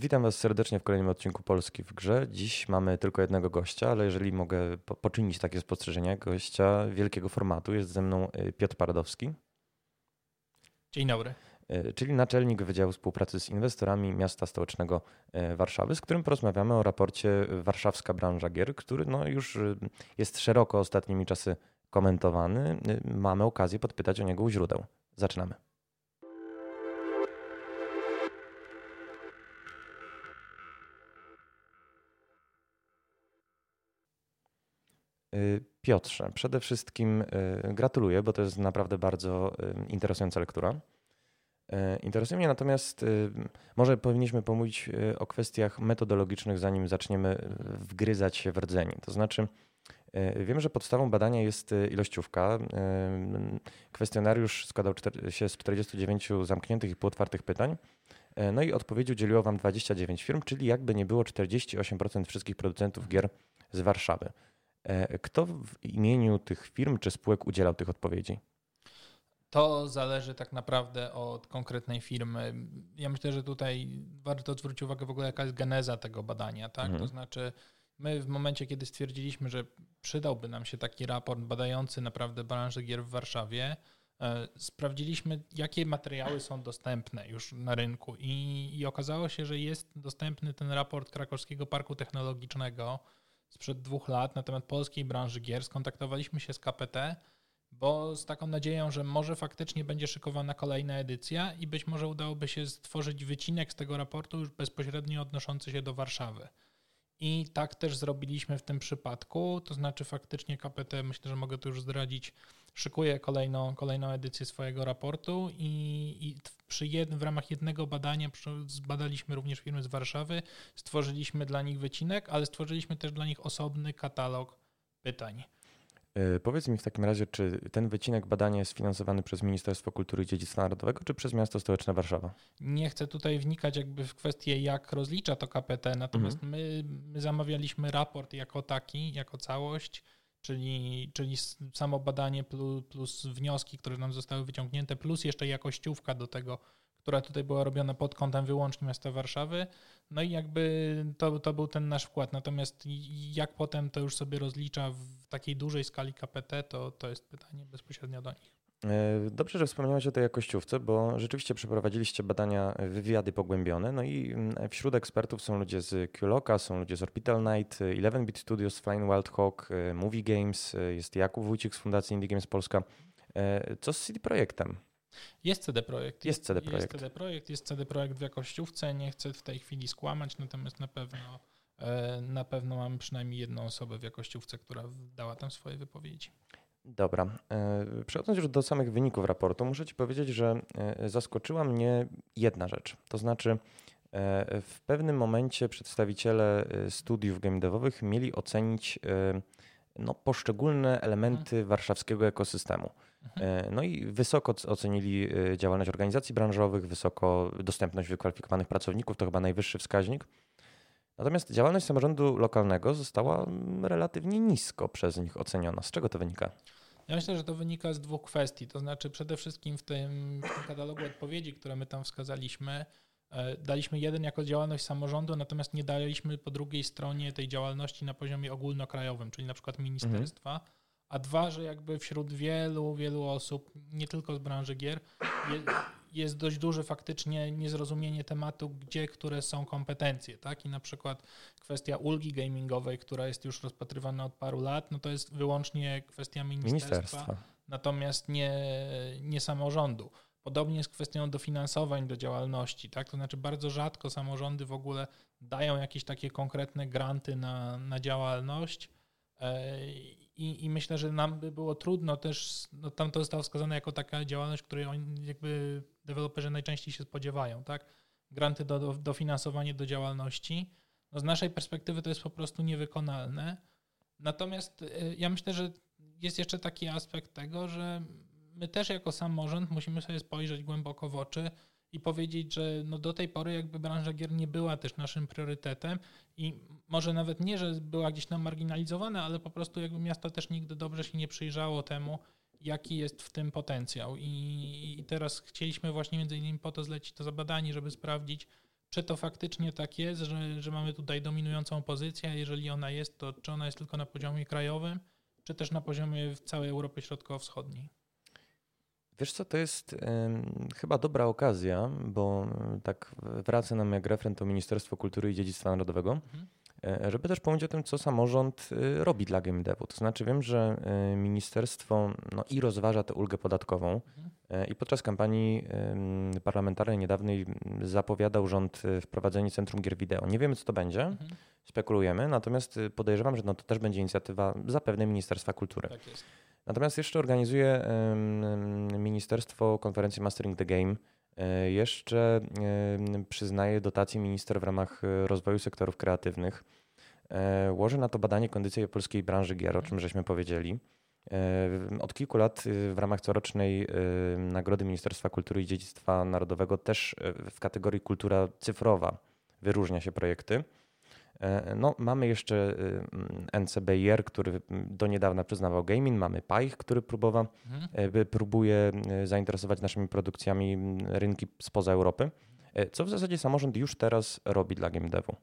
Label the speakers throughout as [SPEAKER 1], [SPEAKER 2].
[SPEAKER 1] Witam Was serdecznie w kolejnym odcinku Polski w Grze. Dziś mamy tylko jednego gościa, ale jeżeli mogę po poczynić takie spostrzeżenia, gościa wielkiego formatu jest ze mną y, Piotr Paradowski.
[SPEAKER 2] Dzień dobry.
[SPEAKER 1] Y, czyli naczelnik Wydziału Współpracy z Inwestorami Miasta Stołecznego y, Warszawy, z którym porozmawiamy o raporcie Warszawska Branża Gier, który no już jest szeroko ostatnimi czasy komentowany. Mamy okazję podpytać o niego u źródeł. Zaczynamy. Piotrze, przede wszystkim y, gratuluję, bo to jest naprawdę bardzo y, interesująca lektura. Interesuje mnie natomiast, może powinniśmy pomówić o kwestiach metodologicznych, zanim zaczniemy wgryzać się w rdzenie. To znaczy, wiem, że podstawą badania jest ilościówka. Kwestionariusz składał się z 49 zamkniętych i półotwartych pytań. No i odpowiedzi udzieliło Wam 29 firm, czyli jakby nie było 48% wszystkich producentów gier z Warszawy. E, kto w imieniu tych firm czy spółek udzielał tych odpowiedzi?
[SPEAKER 2] To zależy tak naprawdę od konkretnej firmy. Ja myślę, że tutaj warto zwrócić uwagę w ogóle, jaka jest geneza tego badania. Tak? Mhm. To znaczy, my w momencie, kiedy stwierdziliśmy, że przydałby nam się taki raport badający naprawdę branżę gier w Warszawie, e, sprawdziliśmy, jakie materiały są dostępne już na rynku i, i okazało się, że jest dostępny ten raport Krakowskiego Parku Technologicznego, sprzed dwóch lat na temat polskiej branży gier. Skontaktowaliśmy się z KPT, bo z taką nadzieją, że może faktycznie będzie szykowana kolejna edycja i być może udałoby się stworzyć wycinek z tego raportu już bezpośrednio odnoszący się do Warszawy. I tak też zrobiliśmy w tym przypadku, to znaczy faktycznie KPT, myślę, że mogę to już zdradzić, szykuje kolejną, kolejną edycję swojego raportu i, i przy jed, w ramach jednego badania zbadaliśmy również firmy z Warszawy, stworzyliśmy dla nich wycinek, ale stworzyliśmy też dla nich osobny katalog pytań.
[SPEAKER 1] E, powiedz mi w takim razie, czy ten wycinek badania jest finansowany przez Ministerstwo Kultury i Dziedzictwa Narodowego, czy przez Miasto Stołeczne Warszawa?
[SPEAKER 2] Nie chcę tutaj wnikać jakby w kwestię, jak rozlicza to KPT, natomiast mhm. my, my zamawialiśmy raport jako taki, jako całość, czyli, czyli samo badanie plus, plus wnioski, które nam zostały wyciągnięte, plus jeszcze jakościówka do tego, która tutaj była robiona pod kątem wyłącznie miasta Warszawy. No i jakby to, to był ten nasz wkład. Natomiast jak potem to już sobie rozlicza w takiej dużej skali KPT, to, to jest pytanie bezpośrednio do nich.
[SPEAKER 1] E, dobrze, że wspomniałeś o tej jakościówce, bo rzeczywiście przeprowadziliście badania, wywiady pogłębione, no i mm, wśród ekspertów są ludzie z QLoka, są ludzie z Orbital Night, 11-Bit Studios, Flying Wild Hawk, e, Movie Games, e, jest Jakub Wójcik z Fundacji Indie Games Polska. Co z CD Projektem?
[SPEAKER 2] Jest CD Projekt.
[SPEAKER 1] Jest CD Projekt.
[SPEAKER 2] Jest CD Projekt, jest CD Projekt w jakościówce. Nie chcę w tej chwili skłamać, natomiast na pewno na pewno mam przynajmniej jedną osobę w jakościówce, która dała tam swoje wypowiedzi.
[SPEAKER 1] Dobra. E, przechodząc już do samych wyników raportu, muszę Ci powiedzieć, że e, zaskoczyła mnie jedna rzecz. To znaczy, e, w pewnym momencie przedstawiciele studiów game devowych mieli ocenić no, poszczególne elementy warszawskiego ekosystemu. Mhm. No i wysoko ocenili działalność organizacji branżowych, wysoko dostępność wykwalifikowanych pracowników, to chyba najwyższy wskaźnik. Natomiast działalność samorządu lokalnego została relatywnie nisko przez nich oceniona. Z czego to wynika?
[SPEAKER 2] Ja myślę, że to wynika z dwóch kwestii. To znaczy, przede wszystkim w tym, w tym katalogu odpowiedzi, które my tam wskazaliśmy, e, daliśmy jeden jako działalność samorządu, natomiast nie daliśmy po drugiej stronie tej działalności na poziomie ogólnokrajowym, czyli na przykład ministerstwa. Mhm. A dwa, że jakby wśród wielu, wielu osób, nie tylko z branży gier, jest dość duże faktycznie niezrozumienie tematu, gdzie które są kompetencje, tak? I na przykład kwestia ulgi gamingowej, która jest już rozpatrywana od paru lat, no to jest wyłącznie kwestia ministerstwa, ministerstwa. natomiast nie, nie samorządu. Podobnie jest kwestią dofinansowań do działalności, tak? To znaczy bardzo rzadko samorządy w ogóle dają jakieś takie konkretne granty na, na działalność. E, I, I, myślę, że nam by było trudno też, no tam to zostało wskazane jako taka działalność, której oni jakby deweloperzy najczęściej się spodziewają, tak? Granty do, do, dofinansowanie do działalności. No z naszej perspektywy to jest po prostu niewykonalne. Natomiast y, ja myślę, że jest jeszcze taki aspekt tego, że my też jako samorząd musimy sobie spojrzeć głęboko w oczy i powiedzieć, że no do tej pory jakby branża gier nie była też naszym priorytetem i może nawet nie, że była gdzieś tam marginalizowana, ale po prostu jakby miasto też nigdy dobrze się nie przyjrzało temu, jaki jest w tym potencjał. I, I, teraz chcieliśmy właśnie między innymi po to zlecić to zabadanie, żeby sprawdzić, czy to faktycznie tak jest, że, że mamy tutaj dominującą pozycję, jeżeli ona jest, to czy ona jest tylko na poziomie krajowym, czy też na poziomie w całej Europy Środkowo-Wschodniej?
[SPEAKER 1] Wiesz co, to jest chyba dobra okazja, bo tak wraca nam jak referent to Ministerstwo Kultury i Dziedzictwa Narodowego. Mhm żeby też pomówić o tym, co samorząd y, robi dla game devu. To znaczy wiem, że y, ministerstwo no, i rozważa tę ulgę podatkową mhm. E, i podczas kampanii parlamentarnej niedawnej zapowiadał rząd y, wprowadzenie Centrum Gier Wideo. Nie wiemy, co to będzie, mhm. spekulujemy, natomiast podejrzewam, że no, to też będzie inicjatywa zapewne Ministerstwa Kultury.
[SPEAKER 2] Tak.
[SPEAKER 1] Natomiast jeszcze organizuje Ministerstwo konferencji Mastering the Game, E, jeszcze przyznaje dotacje minister w ramach e, rozwoju sektorów kreatywnych. E, łoży na to badanie kondycji polskiej branży gier, o czym żeśmy powiedzieli. Od kilku lat w ramach corocznej Nagrody Ministerstwa Kultury i Dziedzictwa Narodowego też w kategorii kultura cyfrowa wyróżnia się projekty. E, no, mamy jeszcze y, NCBIR, który do niedawna przyznawał gaming, mamy PAIH, który próbował, mhm. E, próbuje y, zainteresować naszymi produkcjami rynki spoza Europy. E, co w zasadzie samorząd już teraz robi dla game devu?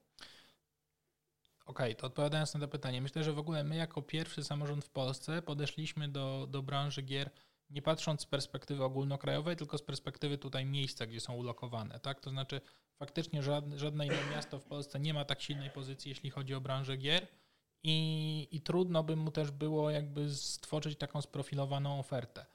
[SPEAKER 2] Okej, okay, to odpowiadając na to pytanie, myślę, że w ogóle my jako pierwszy samorząd w Polsce podeszliśmy do, do branży gier nie patrząc z perspektywy ogólnokrajowej, tylko z perspektywy tutaj miejsca, gdzie są ulokowane. Tak? To znaczy faktycznie żadne, inne miasto w Polsce nie ma tak silnej pozycji, jeśli chodzi o branżę gier i, i trudno by mu też było jakby stworzyć taką sprofilowaną ofertę.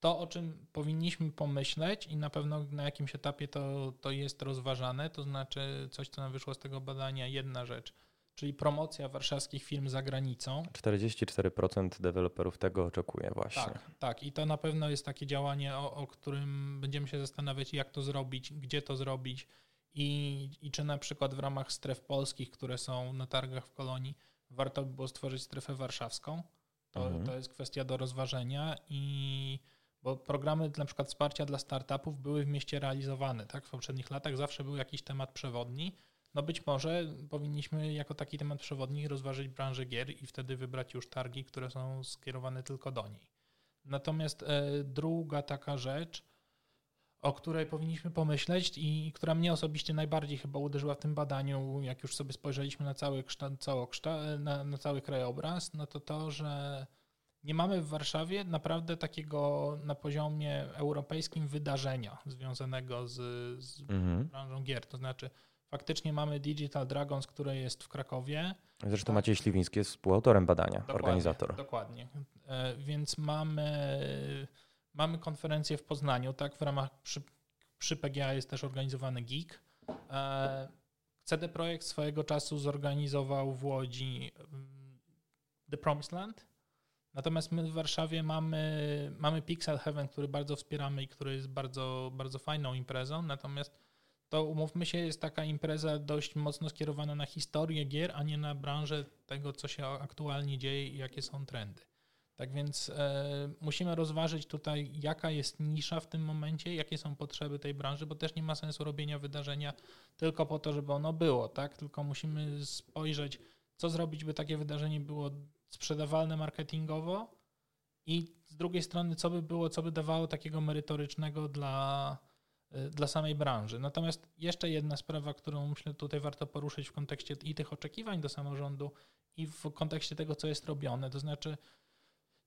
[SPEAKER 2] To, o czym powinniśmy pomyśleć i na pewno na jakimś etapie to, to jest rozważane, to znaczy coś, co nam wyszło z tego badania, jedna rzecz – czyli promocja warszawskich firm za granicą.
[SPEAKER 1] 44% deweloperów tego oczekuje właśnie.
[SPEAKER 2] Tak, tak. I to na pewno jest takie działanie, o, o którym będziemy się zastanawiać, jak to zrobić, gdzie to zrobić i, i czy na przykład w ramach stref polskich, które są na targach w Kolonii, warto by było stworzyć strefę warszawską. To, mhm. to jest kwestia do rozważenia i bo programy na przykład wsparcia dla startupów były w mieście realizowane, tak? W poprzednich latach zawsze był jakiś temat przewodni no być może powinniśmy jako taki temat przewodni rozważyć branżę gier i wtedy wybrać już targi, które są skierowane tylko do niej. Natomiast e, druga taka rzecz, o której powinniśmy pomyśleć i która mnie osobiście najbardziej chyba uderzyła w tym badaniu, jak już sobie spojrzeliśmy na cały, kształt, na, na cały krajobraz, no to to, że nie mamy w Warszawie naprawdę takiego na poziomie europejskim wydarzenia związanego z, z mhm. branżą gier. To znaczy, Faktycznie mamy Digital Dragons, które jest w Krakowie.
[SPEAKER 1] Zresztą tak. Maciej Śliwiński jest współautorem badania,
[SPEAKER 2] dokładnie,
[SPEAKER 1] organizator.
[SPEAKER 2] Dokładnie. E, więc mamy, mamy konferencję w Poznaniu, tak, w ramach przy, przy PGA jest też organizowany GIG. E, CD Projekt swojego czasu zorganizował w Łodzi mm, The Promised Land. Natomiast my w Warszawie mamy, mamy Pixel Heaven, który bardzo wspieramy i który jest bardzo, bardzo fajną imprezą. Natomiast to umówmy się, jest taka impreza dość mocno skierowana na historię gier, a nie na branżę tego, co się aktualnie dzieje i jakie są trendy. Tak więc e, musimy rozważyć tutaj, jaka jest nisza w tym momencie, jakie są potrzeby tej branży, bo też nie ma sensu robienia wydarzenia tylko po to, żeby ono było, tak? Tylko musimy spojrzeć, co zrobić, by takie wydarzenie było sprzedawalne marketingowo i z drugiej strony, co by było, co by dawało takiego merytorycznego dla, dla samej branży. Natomiast jeszcze jedna sprawa, którą myślę tutaj warto poruszyć w kontekście i tych oczekiwań do samorządu, i w kontekście tego, co jest robione. To znaczy,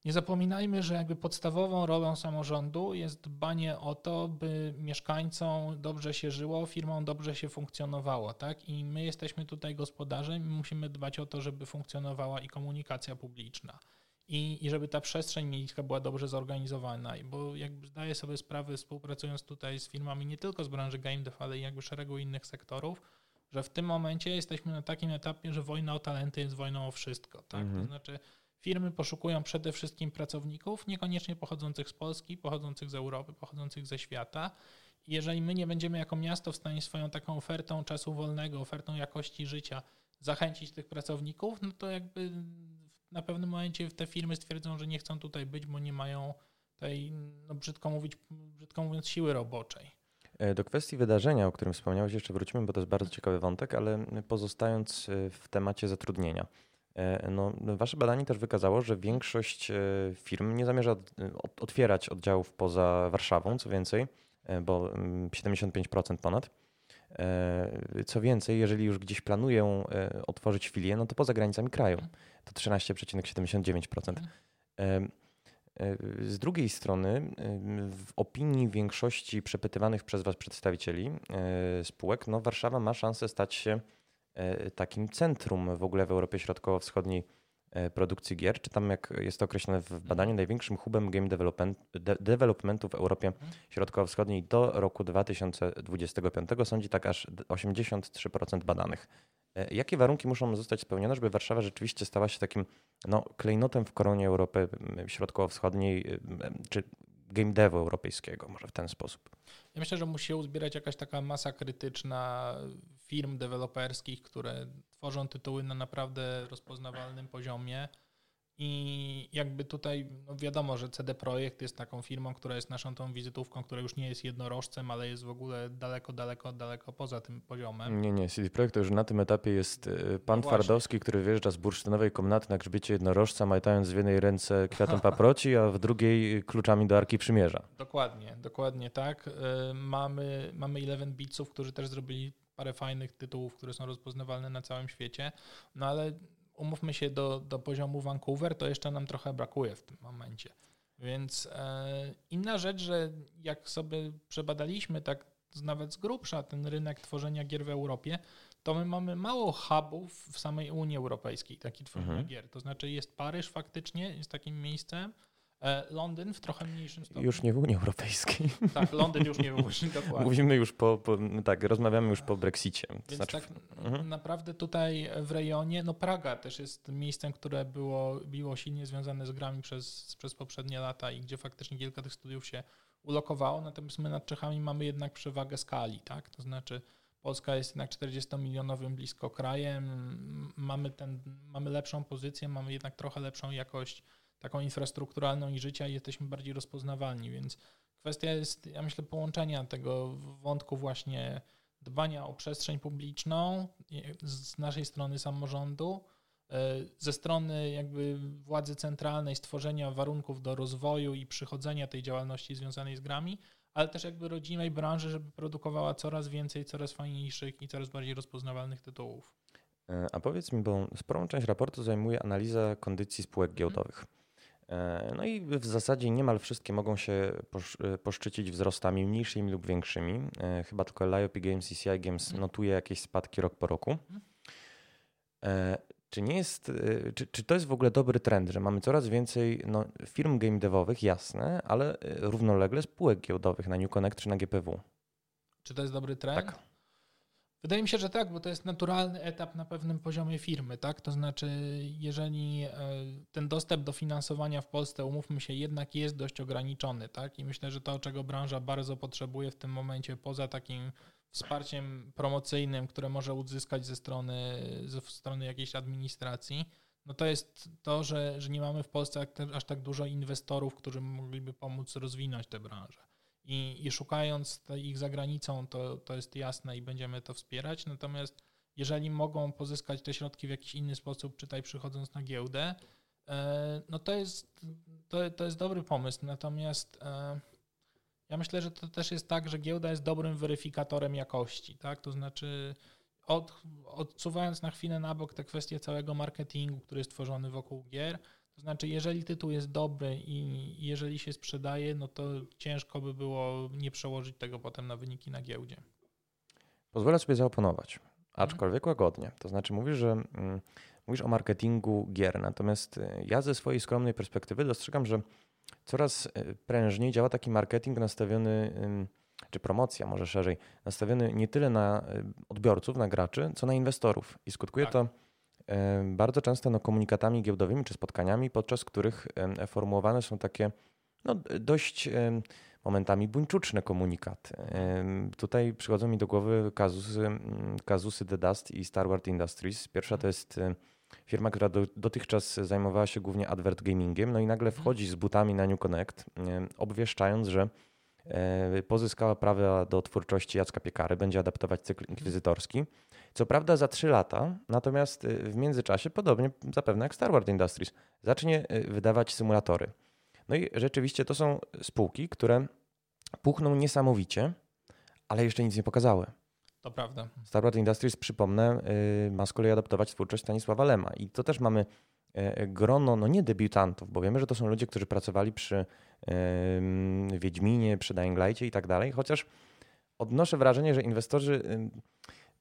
[SPEAKER 2] nie zapominajmy, że jakby podstawową rolą samorządu jest dbanie o to, by mieszkańcom dobrze się żyło, firmom dobrze się funkcjonowało, tak? I my jesteśmy tutaj gospodarzem i musimy dbać o to, żeby funkcjonowała i komunikacja publiczna i, i żeby ta przestrzeń miejska była dobrze zorganizowana, bo jakby zdaję sobie sprawę, współpracując tutaj z firmami nie tylko z branży game dev, ale i jakby szeregu innych sektorów, że w tym momencie jesteśmy na takim etapie, że wojna o talenty jest wojną o wszystko. Tak? Mhm. To znaczy firmy poszukują przede wszystkim pracowników, niekoniecznie pochodzących z Polski, pochodzących z Europy, pochodzących ze świata. I jeżeli my nie będziemy jako miasto w stanie swoją taką ofertą czasu wolnego, ofertą jakości życia zachęcić tych pracowników, no to jakby na pewnym momencie te firmy stwierdzą, że nie chcą tutaj być, bo nie mają tej, no brzydko, mówić, brzydko mówiąc, siły roboczej.
[SPEAKER 1] E, do kwestii wydarzenia, o którym wspomniałeś, jeszcze wrócimy, bo to jest bardzo ciekawy wątek, ale pozostając e, w temacie zatrudnienia. E, no, wasze badanie też wykazało, że większość firm nie zamierza otwierać oddziałów poza Warszawą, co więcej, bo 75% mm, ponad Co więcej, jeżeli już gdzieś planują otworzyć filię, no to poza granicami kraju. To 13,79%. Z drugiej strony, w opinii większości przepytywanych przez Was przedstawicieli spółek, no Warszawa ma szansę stać się takim centrum w ogóle w Europie Środkowo-Wschodniej E, produkcji gier, czy tam jak jest to określone w badaniu, największym hubem game development, de, developmentu w Europie mhm. Środkowo-Wschodniej do roku 2025 sądzi tak aż 83% badanych. E, jakie warunki muszą zostać spełnione, żeby Warszawa rzeczywiście stała się takim no, klejnotem w koronie Europy Środkowo-Wschodniej, czy game devu europejskiego, może w ten sposób?
[SPEAKER 2] Ja myślę, że musi się uzbierać jakaś taka masa krytyczna firm deweloperskich, które tworzą tytuły na naprawdę rozpoznawalnym poziomie. I jakby tutaj no wiadomo, że CD Projekt jest taką firmą, która jest naszą tą wizytówką, która już nie jest jednorożcem, ale jest w ogóle daleko, daleko, daleko poza tym poziomem.
[SPEAKER 1] Nie, nie, CD Projekt to już na tym etapie jest e, pan no Twardowski, który wjeżdża z bursztynowej komnaty na grzbiecie jednorożca, majtając w jednej ręce kwiatem paproci, a w drugiej kluczami do Arki Przymierza.
[SPEAKER 2] Dokładnie, dokładnie tak. E, mamy, mamy 11 Bitsów, którzy też zrobili parę fajnych tytułów, które są rozpoznawalne na całym świecie, no ale umówmy się do, do poziomu Vancouver, to jeszcze nam trochę brakuje w tym momencie. Więc e, inna rzecz, że jak sobie przebadaliśmy tak nawet z grubsza ten rynek tworzenia gier w Europie, to my mamy mało hubów w samej Unii Europejskiej, taki tworzenia mhm. gier. To znaczy jest Paryż faktycznie, jest takim miejscem, Londyn w trochę mniejszym stopniu.
[SPEAKER 1] Już nie w Unii Europejskiej.
[SPEAKER 2] Tak, Londyn już nie w Unii, dokładnie.
[SPEAKER 1] Mówimy już po, po tak, rozmawiamy już po Brexicie. To
[SPEAKER 2] Więc znaczy... tak mhm. naprawdę tutaj w rejonie, no Praga też jest miejscem, które było, było silnie związane z grami przez, przez poprzednie lata i gdzie faktycznie kilka tych studiów się ulokowało, natomiast my nad Czechami mamy jednak przewagę skali, tak? To znaczy Polska jest jednak 40-milionowym blisko krajem, mamy, ten, mamy lepszą pozycję, mamy jednak trochę lepszą jakość taką infrastrukturalną i życia i jesteśmy bardziej rozpoznawalni, więc kwestia jest, ja myślę, połączenia tego wątku właśnie dbania o przestrzeń publiczną z naszej strony samorządu, e, ze strony jakby władzy centralnej stworzenia warunków do rozwoju i przychodzenia tej działalności związanej z grami, ale też jakby rodzimej branży, żeby produkowała coraz więcej, coraz fajniejszych i coraz bardziej rozpoznawalnych tytułów.
[SPEAKER 1] E, a powiedz mi, bo sporą część raportu zajmuje analiza kondycji spółek giełdowych. E, no i w zasadzie niemal wszystkie mogą się e, poszczycić wzrostami mniejszymi lub większymi. E, chyba tylko Liope Games i CI Games mhm. notuje jakieś spadki rok po roku. Mhm. Czy nie jest, czy, czy to jest w ogóle dobry trend, że mamy coraz więcej no, firm game devowych, jasne, ale równolegle spółek giełdowych na New Connect czy na GPW?
[SPEAKER 2] Czy to jest dobry trend? Tak. Wydaje mi się, że tak, bo to jest naturalny etap na pewnym poziomie firmy, tak? To znaczy, jeżeli e, ten dostęp do finansowania w Polsce, umówmy się, jednak jest dość ograniczony, tak? I myślę, że to, czego branża bardzo potrzebuje w tym momencie, poza takim wsparciem promocyjnym, które może uzyskać ze strony, ze strony jakiejś administracji, no to jest to, że, że nie mamy w Polsce aż tak dużo inwestorów, którzy mogliby pomóc rozwinąć tę branżę i, i szukając ich za granicą, to, to jest jasne i będziemy to wspierać. Natomiast jeżeli mogą pozyskać te środki w jakiś inny sposób, czytaj przychodząc na giełdę, e, no to jest, to, to jest dobry pomysł. Natomiast e, ja myślę, że to też jest tak, że giełda jest dobrym weryfikatorem jakości, tak? To znaczy od, odsuwając na chwilę na bok te kwestie całego marketingu, który jest tworzony wokół gier, to znaczy, jeżeli tytuł jest dobry i jeżeli się sprzedaje, no to ciężko by było nie przełożyć tego potem na wyniki na giełdzie.
[SPEAKER 1] Pozwolę sobie zaoponować, aczkolwiek łagodnie. To znaczy, mówisz, że mm, mówisz o marketingu gier, natomiast y, ja ze swojej skromnej perspektywy dostrzegam, że coraz y, prężniej działa taki marketing nastawiony, czy promocja może szerzej, nastawiony nie tyle na y, odbiorców, na graczy, co na inwestorów. I skutkuje tak. to bardzo często no, komunikatami giełdowymi czy spotkaniami, podczas których formułowane są takie no, dość momentami buńczuczne komunikaty. Tutaj przychodzą mi do głowy kazusy, kazusy The Dust i Starward Industries. Pierwsza to jest firma, która do, dotychczas zajmowała się głównie advert gamingiem, no i nagle mhm. wchodzi z butami na New Connect, obwieszczając, że e, pozyskała prawa do twórczości Jacka Piekary, będzie adaptować cykl inkwizytorski. Co prawda za 3 lata, natomiast y, w międzyczasie, podobnie zapewne jak Star Wars Industries, zacznie y, wydawać symulatory. No i rzeczywiście to są spółki, które puchną niesamowicie, ale jeszcze nic nie pokazały.
[SPEAKER 2] To prawda.
[SPEAKER 1] Starboard Industries, przypomnę, y, ma z kolei adaptować twórczość Stanisława Lema. I to też mamy e, grono, no nie debiutantów, bo wiemy, że to są ludzie, którzy pracowali przy Wiedźminie, przy Dying Light'cie i tak dalej, chociaż odnoszę wrażenie, że inwestorzy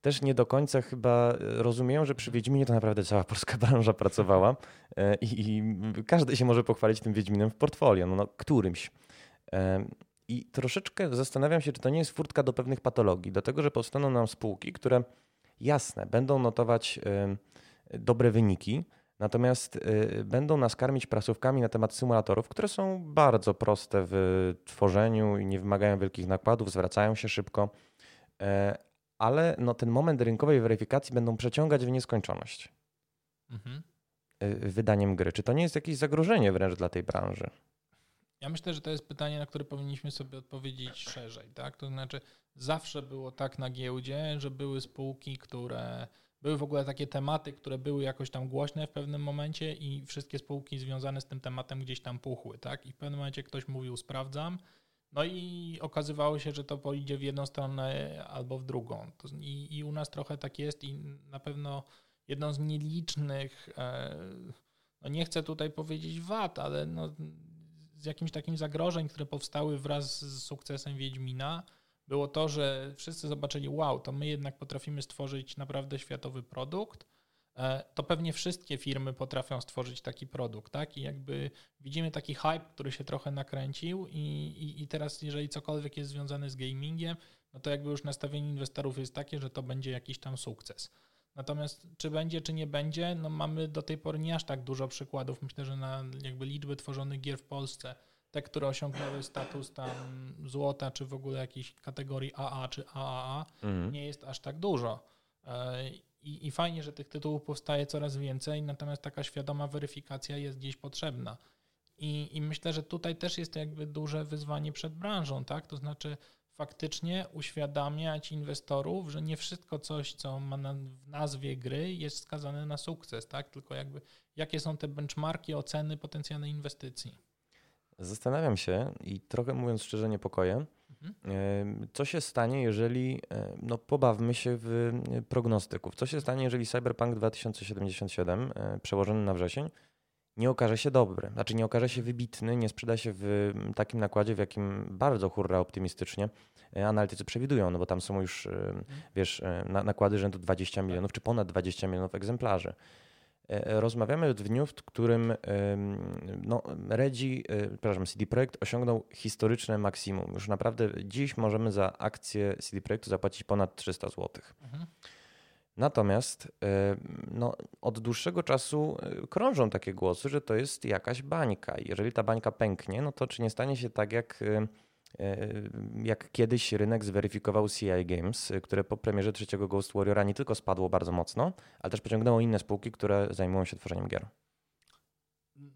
[SPEAKER 1] też nie do końca chyba rozumieją, że przy Wiedźminie to naprawdę cała polska branża pracowała e, i, i każdy się może pochwalić tym Wiedźminem w portfolio, no, no którymś. I troszeczkę zastanawiam się, czy to nie jest furtka do pewnych patologii, do tego, że powstaną nam spółki, które jasne, będą notować dobre wyniki, natomiast y, będą nas karmić prasówkami na temat symulatorów, które są bardzo proste w tworzeniu i nie wymagają wielkich nakładów, zwracają się szybko, e, ale no, ten moment rynkowej weryfikacji będą przeciągać w nieskończoność mhm. Y, wydaniem gry. Czy to nie jest jakieś zagrożenie wręcz dla tej branży?
[SPEAKER 2] Ja myślę, że to jest pytanie, na które powinniśmy sobie odpowiedzieć szerzej. Tak? To znaczy, zawsze było tak na giełdzie, że były spółki, które były w ogóle takie tematy, które były jakoś tam głośne w pewnym momencie i wszystkie spółki związane z tym tematem gdzieś tam puchły. Tak? I w pewnym momencie ktoś mówił, sprawdzam. No i okazywało się, że to pójdzie w jedną stronę albo w drugą. I, I, u nas trochę tak jest i na pewno jedną z nielicznych, e, no nie chcę tutaj powiedzieć wad, ale no z jakimś takim zagrożeń, które powstały wraz z sukcesem Wiedźmina, było to, że wszyscy zobaczyli, wow, to my jednak potrafimy stworzyć naprawdę światowy produkt, to pewnie wszystkie firmy potrafią stworzyć taki produkt, tak? I jakby widzimy taki hype, który się trochę nakręcił i, i, i teraz jeżeli cokolwiek jest związane z gamingiem, no to jakby już nastawienie inwestorów jest takie, że to będzie jakiś tam sukces. Natomiast czy będzie, czy nie będzie, no mamy do tej pory nie aż tak dużo przykładów. Myślę, że na jakby liczby tworzonych gier w Polsce, te, które osiągnęły status tam złota, czy w ogóle jakiejś kategorii AA czy AAA, mhm. nie jest aż tak dużo. I, I fajnie, że tych tytułów powstaje coraz więcej, natomiast taka świadoma weryfikacja jest gdzieś potrzebna. I, I myślę, że tutaj też jest jakby duże wyzwanie przed branżą, tak? To znaczy faktycznie uświadamiać inwestorów, że nie wszystko coś, co ma na, w nazwie gry jest skazane na sukces, tak? Tylko jakby jakie są te benchmarki oceny potencjalnej inwestycji.
[SPEAKER 1] Zastanawiam się i trochę mówiąc szczerze niepokoję. Co się stanie, jeżeli, no pobawmy się w prognostyków, co się stanie, jeżeli Cyberpunk 2077 e, przełożony na wrzesień nie okaże się dobry, znaczy nie okaże się wybitny, nie sprzeda się w takim nakładzie, w jakim bardzo hurra optymistycznie e, analitycy przewidują, no bo tam są już, mhm. wiesz, nakłady rzędu 20 milionów czy ponad 20 milionów egzemplarzy. E, rozmawiamy w dniu, w którym no, Redzi, e, przepraszam, CD Projekt osiągnął historyczne maksimum. Już naprawdę dziś możemy za akcję CD Projektu zapłacić ponad 300 zł. Mhm. Natomiast e, no, od dłuższego czasu krążą takie głosy, że to jest jakaś bańka. Jeżeli ta bańka pęknie, no to czy nie stanie się tak jak E, jak kiedyś rynek zweryfikował CI Games, które po premierze trzeciego Ghost Warriora nie tylko spadło bardzo mocno, ale też pociągnęło inne spółki, które zajmują się tworzeniem gier.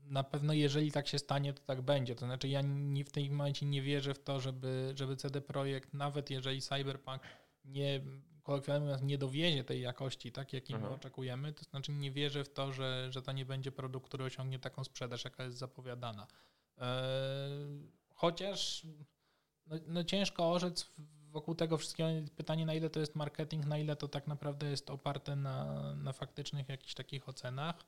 [SPEAKER 2] Na pewno jeżeli tak się stanie, to tak będzie. To znaczy ja nie, w tym momencie nie wierzę w to, żeby, żeby CD Projekt, nawet jeżeli Cyberpunk nie kolokwialnie mówiąc, nie dowiezie tej jakości, tak jakiej mhm. my oczekujemy, to znaczy nie wierzę w to, że, że to nie będzie produkt, który osiągnie taką sprzedaż, jaka jest zapowiadana. Eee, chociaż no, no ciężko orzec wokół tego wszystkiego pytanie, na ile to jest marketing, na ile to tak naprawdę jest oparte na, na faktycznych jakichś takich ocenach.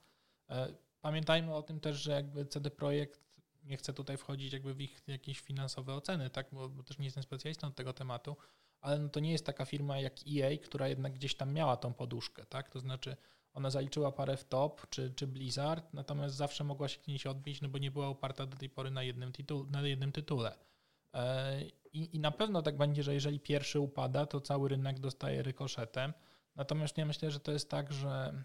[SPEAKER 2] E, pamiętajmy o tym też, że jakby CD Projekt nie chcę tutaj wchodzić jakby w ich jakieś finansowe oceny, tak, bo, bo też nie jestem specjalistą od tego tematu, ale no to nie jest taka firma jak EA, która jednak gdzieś tam miała tą poduszkę, tak, to znaczy ona zaliczyła parę w top, czy, czy Blizzard, natomiast zawsze mogła się gdzieś odbić, no bo nie była oparta do tej pory na jednym, tytu na jednym tytule. E, I, I na pewno tak będzie, że jeżeli pierwszy upada, to cały rynek dostaje rykoszetem. Natomiast ja myślę, że to jest tak, że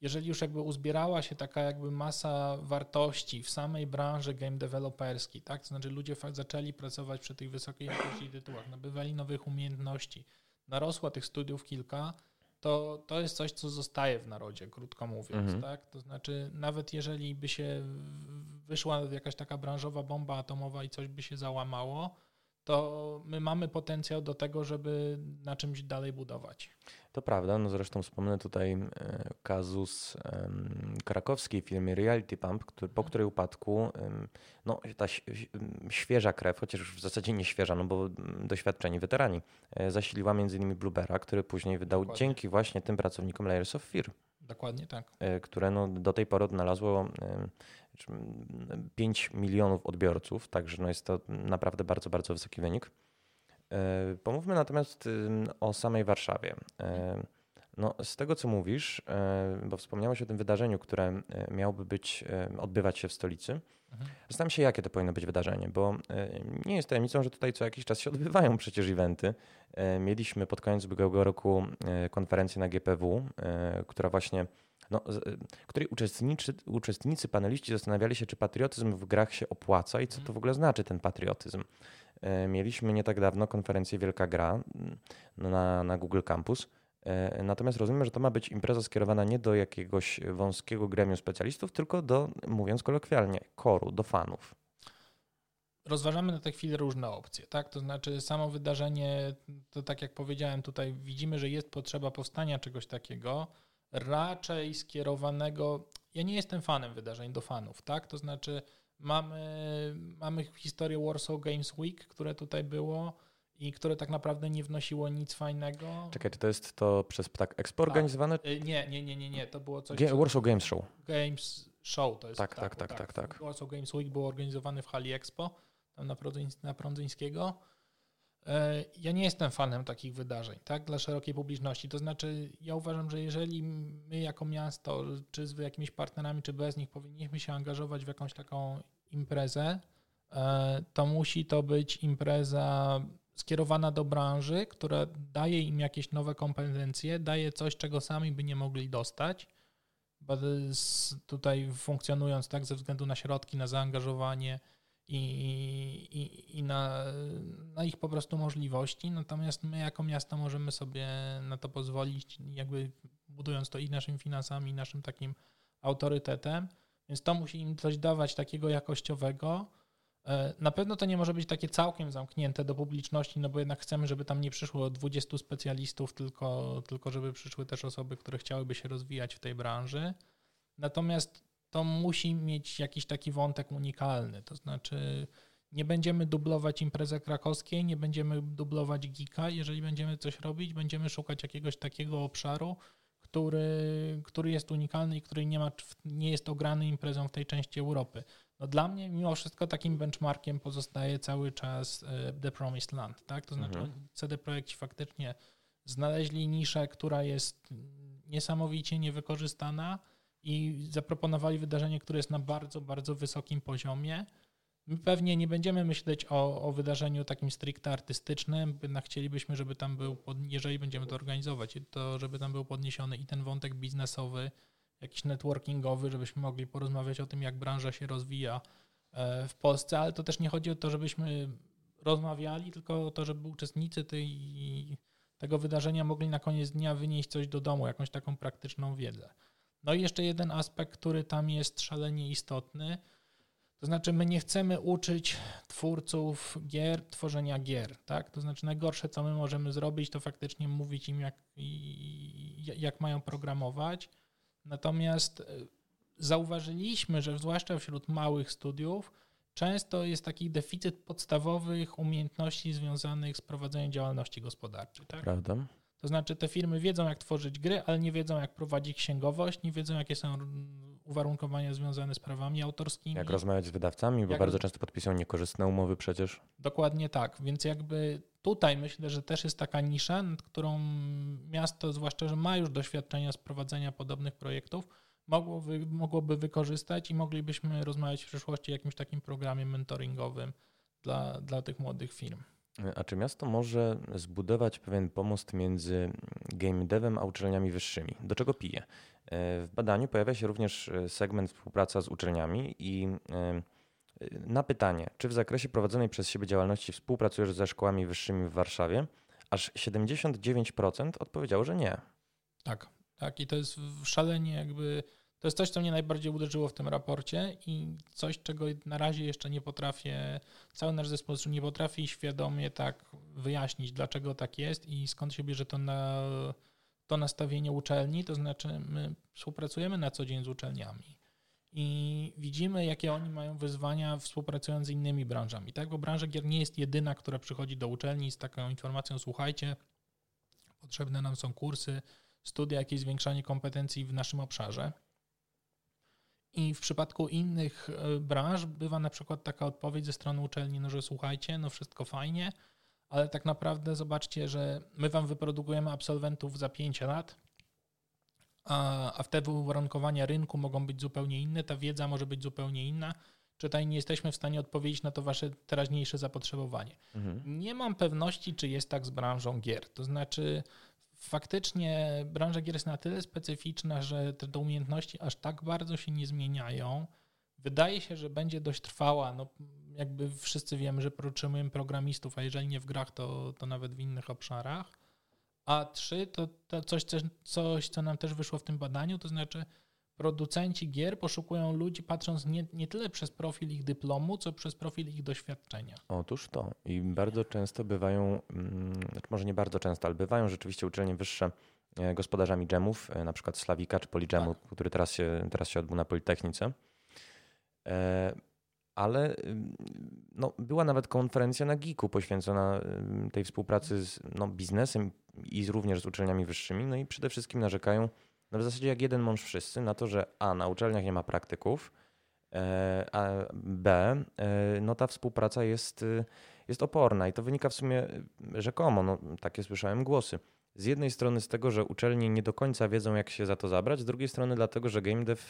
[SPEAKER 2] jeżeli już jakby uzbierała się taka jakby masa wartości w samej branży game developerskiej, tak? To znaczy ludzie zaczęli pracować przy tych wysokiej jakości tytułach, nabywali nowych umiejętności, narosła tych studiów kilka, to, to jest coś, co zostaje w narodzie, krótko mówiąc. Mhm. Tak? To znaczy, nawet jeżeli by się wyszła jakaś taka branżowa bomba atomowa i coś by się załamało, to my mamy potencjał do tego, żeby na czymś dalej budować.
[SPEAKER 1] To prawda, no zresztą wspomnę tutaj e, kazus krakowskiej firmy Reality Pump, który, po której upadku no, ta świeża krew, chociaż już w zasadzie nie świeża, no bo doświadczeni weterani, e, zasiliła m.in. Bluebera, który później wydał Dokładnie. dzięki właśnie tym pracownikom Layers of Fear.
[SPEAKER 2] Dokładnie tak.
[SPEAKER 1] E, które no, do tej pory odnalazło 5 milionów odbiorców, także no jest to naprawdę bardzo, bardzo wysoki wynik. E, pomówmy natomiast o samej Warszawie. E, no, z tego, co mówisz, e, bo wspomniałeś o tym wydarzeniu, które miałoby być, odbywać się w stolicy. Mhm. Zastanawiam się, jakie to powinno być wydarzenie, bo nie jest tajemnicą, że tutaj co jakiś czas się odbywają przecież eventy. Mieliśmy pod koniec ubiegłego roku konferencję na GPW, która właśnie, no, której uczestnicy, uczestnicy, paneliści zastanawiali się, czy patriotyzm w grach się opłaca i co to w ogóle znaczy ten patriotyzm. E, mieliśmy nie tak dawno konferencję Wielka Gra mm, na, na Google Campus. E, natomiast rozumiem, że to ma być impreza skierowana nie do jakiegoś wąskiego gremium specjalistów, tylko do, mówiąc kolokwialnie, koru, do fanów.
[SPEAKER 2] Rozważamy na tę chwilę różne opcje, tak? To znaczy samo wydarzenie, to tak jak powiedziałem tutaj, widzimy, że jest potrzeba powstania czegoś takiego, raczej skierowanego. Ja nie jestem fanem wydarzeń do fanów, tak? To znaczy Mamy, mamy historię Warsaw Games Week, które tutaj było i które tak naprawdę nie wnosiło nic fajnego.
[SPEAKER 1] Czekaj, czy to jest to przez Ptak Expo tak. organizowane?
[SPEAKER 2] Nie, nie, nie, nie, nie, to było coś...
[SPEAKER 1] Warsaw Games Show.
[SPEAKER 2] Games Show to jest.
[SPEAKER 1] Tak, tak, tak, tak, tak.
[SPEAKER 2] Warsaw Games Week był organizowany w hali Expo, tam na Prądzyńskiego. E, ja nie jestem fanem takich wydarzeń, tak, dla szerokiej publiczności. To znaczy, ja uważam, że jeżeli my jako miasto, czy z jakimiś partnerami, czy bez nich, powinniśmy się angażować w jakąś taką imprezę, e, to musi to być impreza skierowana do branży, która daje im jakieś nowe kompetencje, daje coś, czego sami by nie mogli dostać. Tutaj funkcjonując tak ze względu na środki, na zaangażowanie, i, i, i na, na, ich po prostu możliwości. Natomiast my jako miasto możemy sobie na to pozwolić, jakby budując to i naszymi finansami, i naszym takim autorytetem. Więc to musi im coś dawać takiego jakościowego. E, na pewno to nie może być takie całkiem zamknięte do publiczności, no bo jednak chcemy, żeby tam nie przyszło 20 specjalistów, tylko, tylko żeby przyszły też osoby, które chciałyby się rozwijać w tej branży. Natomiast to musi mieć jakiś taki wątek unikalny. To znaczy, nie będziemy dublować imprezy krakowskiej, nie będziemy dublować Gika. Jeżeli będziemy coś robić, będziemy szukać jakiegoś takiego obszaru, który, który jest unikalny i który nie, ma, nie jest ograny imprezą w tej części Europy. No dla mnie mimo wszystko takim benchmarkiem pozostaje cały czas e, The Promised Land. Tak? To znaczy mhm. CD Projekci faktycznie znaleźli niszę, która jest niesamowicie niewykorzystana, i zaproponowali wydarzenie, które jest na bardzo, bardzo wysokim poziomie. My pewnie nie będziemy myśleć o, o wydarzeniu takim stricte artystycznym, jednak chcielibyśmy, żeby tam był, jeżeli będziemy to organizować, to żeby tam był podniesiony i ten wątek biznesowy, jakiś networkingowy, żebyśmy mogli porozmawiać o tym, jak branża się rozwija e, w Polsce, ale to też nie chodzi o to, żebyśmy rozmawiali, tylko o to, żeby uczestnicy tej, tego wydarzenia mogli na koniec dnia wynieść coś do domu, jakąś taką praktyczną wiedzę. No i jeszcze jeden aspekt, który tam jest szalenie istotny, to znaczy my nie chcemy uczyć twórców gier tworzenia gier, tak? To znaczy najgorsze, co my możemy zrobić, to faktycznie mówić im, jak, jak mają programować. Natomiast e, zauważyliśmy, że zwłaszcza wśród małych studiów często jest taki deficyt podstawowych umiejętności związanych z prowadzeniem działalności gospodarczej. Tak?
[SPEAKER 1] Prawda.
[SPEAKER 2] To znaczy te firmy wiedzą, jak tworzyć gry, ale nie wiedzą, jak prowadzić księgowość, nie wiedzą, jakie są uwarunkowania związane z prawami autorskimi.
[SPEAKER 1] Jak rozmawiać z wydawcami, bo jak... bardzo często podpisują niekorzystne umowy przecież.
[SPEAKER 2] Dokładnie tak, więc jakby tutaj myślę, że też jest taka nisza, nad którą miasto, zwłaszcza, że ma już doświadczenia z prowadzenia podobnych projektów, mogłoby, mogłoby wykorzystać i moglibyśmy rozmawiać w przyszłości o jakimś takim programie mentoringowym dla, dla tych młodych firm.
[SPEAKER 1] A czy miasto może zbudować pewien pomost między game devem a uczelniami wyższymi? Do czego pije? E, w badaniu pojawia się również e, segment współpraca z uczelniami i e, na pytanie, czy w zakresie prowadzonej przez siebie działalności współpracujesz ze szkołami wyższymi w Warszawie, aż 79% odpowiedziało, że nie.
[SPEAKER 2] Tak, tak i to jest szalenie jakby to jest coś, co mnie najbardziej uderzyło w tym raporcie i coś, czego na razie jeszcze nie potrafię, cały nasz zespół nie potrafi świadomie tak wyjaśnić, dlaczego tak jest i skąd się bierze to, na, to nastawienie uczelni, to znaczy my współpracujemy na co dzień z uczelniami i widzimy, jakie oni mają wyzwania współpracując z innymi branżami. Tak, bo branża gier nie jest jedyna, która przychodzi do uczelni z taką informacją: słuchajcie, potrzebne nam są kursy, studia, jakieś zwiększanie kompetencji w naszym obszarze. I w przypadku innych e, branż bywa na przykład taka odpowiedź ze strony uczelni, no że słuchajcie, no wszystko fajnie, ale tak naprawdę zobaczcie, że my wam wyprodukujemy absolwentów za 5 lat, a, a wtedy uwarunkowania rynku mogą być zupełnie inne, ta wiedza może być zupełnie inna. Czy tutaj nie jesteśmy w stanie odpowiedzieć na to wasze teraźniejsze zapotrzebowanie. Mhm. Nie mam pewności, czy jest tak z branżą gier. To znaczy, faktycznie branża gier jest na tyle specyficzna, że te umiejętności aż tak bardzo się nie zmieniają. Wydaje się, że będzie dość trwała. No, jakby wszyscy wiemy, że potrzebujemy programistów, a jeżeli nie w grach, to, to nawet w innych obszarach. A trzy to, to coś, coś, co nam też wyszło w tym badaniu, to znaczy producenci gier poszukują ludzi patrząc nie, nie tyle przez profil ich dyplomu, co przez profil ich doświadczenia.
[SPEAKER 1] Otóż to. I bardzo często bywają, mm, znaczy może nie bardzo często, ale bywają rzeczywiście uczelnie wyższe e, gospodarzami dżemów, e, na przykład Slawika czy Polidżemu, tak. który teraz się, teraz się odbył na Politechnice. E, ale no, była nawet konferencja na Geeku poświęcona tej współpracy z no, biznesem i z, również z uczelniami wyższymi. No i przede wszystkim narzekają, no w zasadzie jak jeden mąż wszyscy, na to, że A, na uczelniach nie ma praktyków, e, a B, e, no ta współpraca jest, y, jest oporna i to wynika w sumie rzekomo, no, takie słyszałem głosy. Z jednej strony z tego, że uczelnie nie do końca wiedzą, jak się za to zabrać, z drugiej strony dlatego, że game dev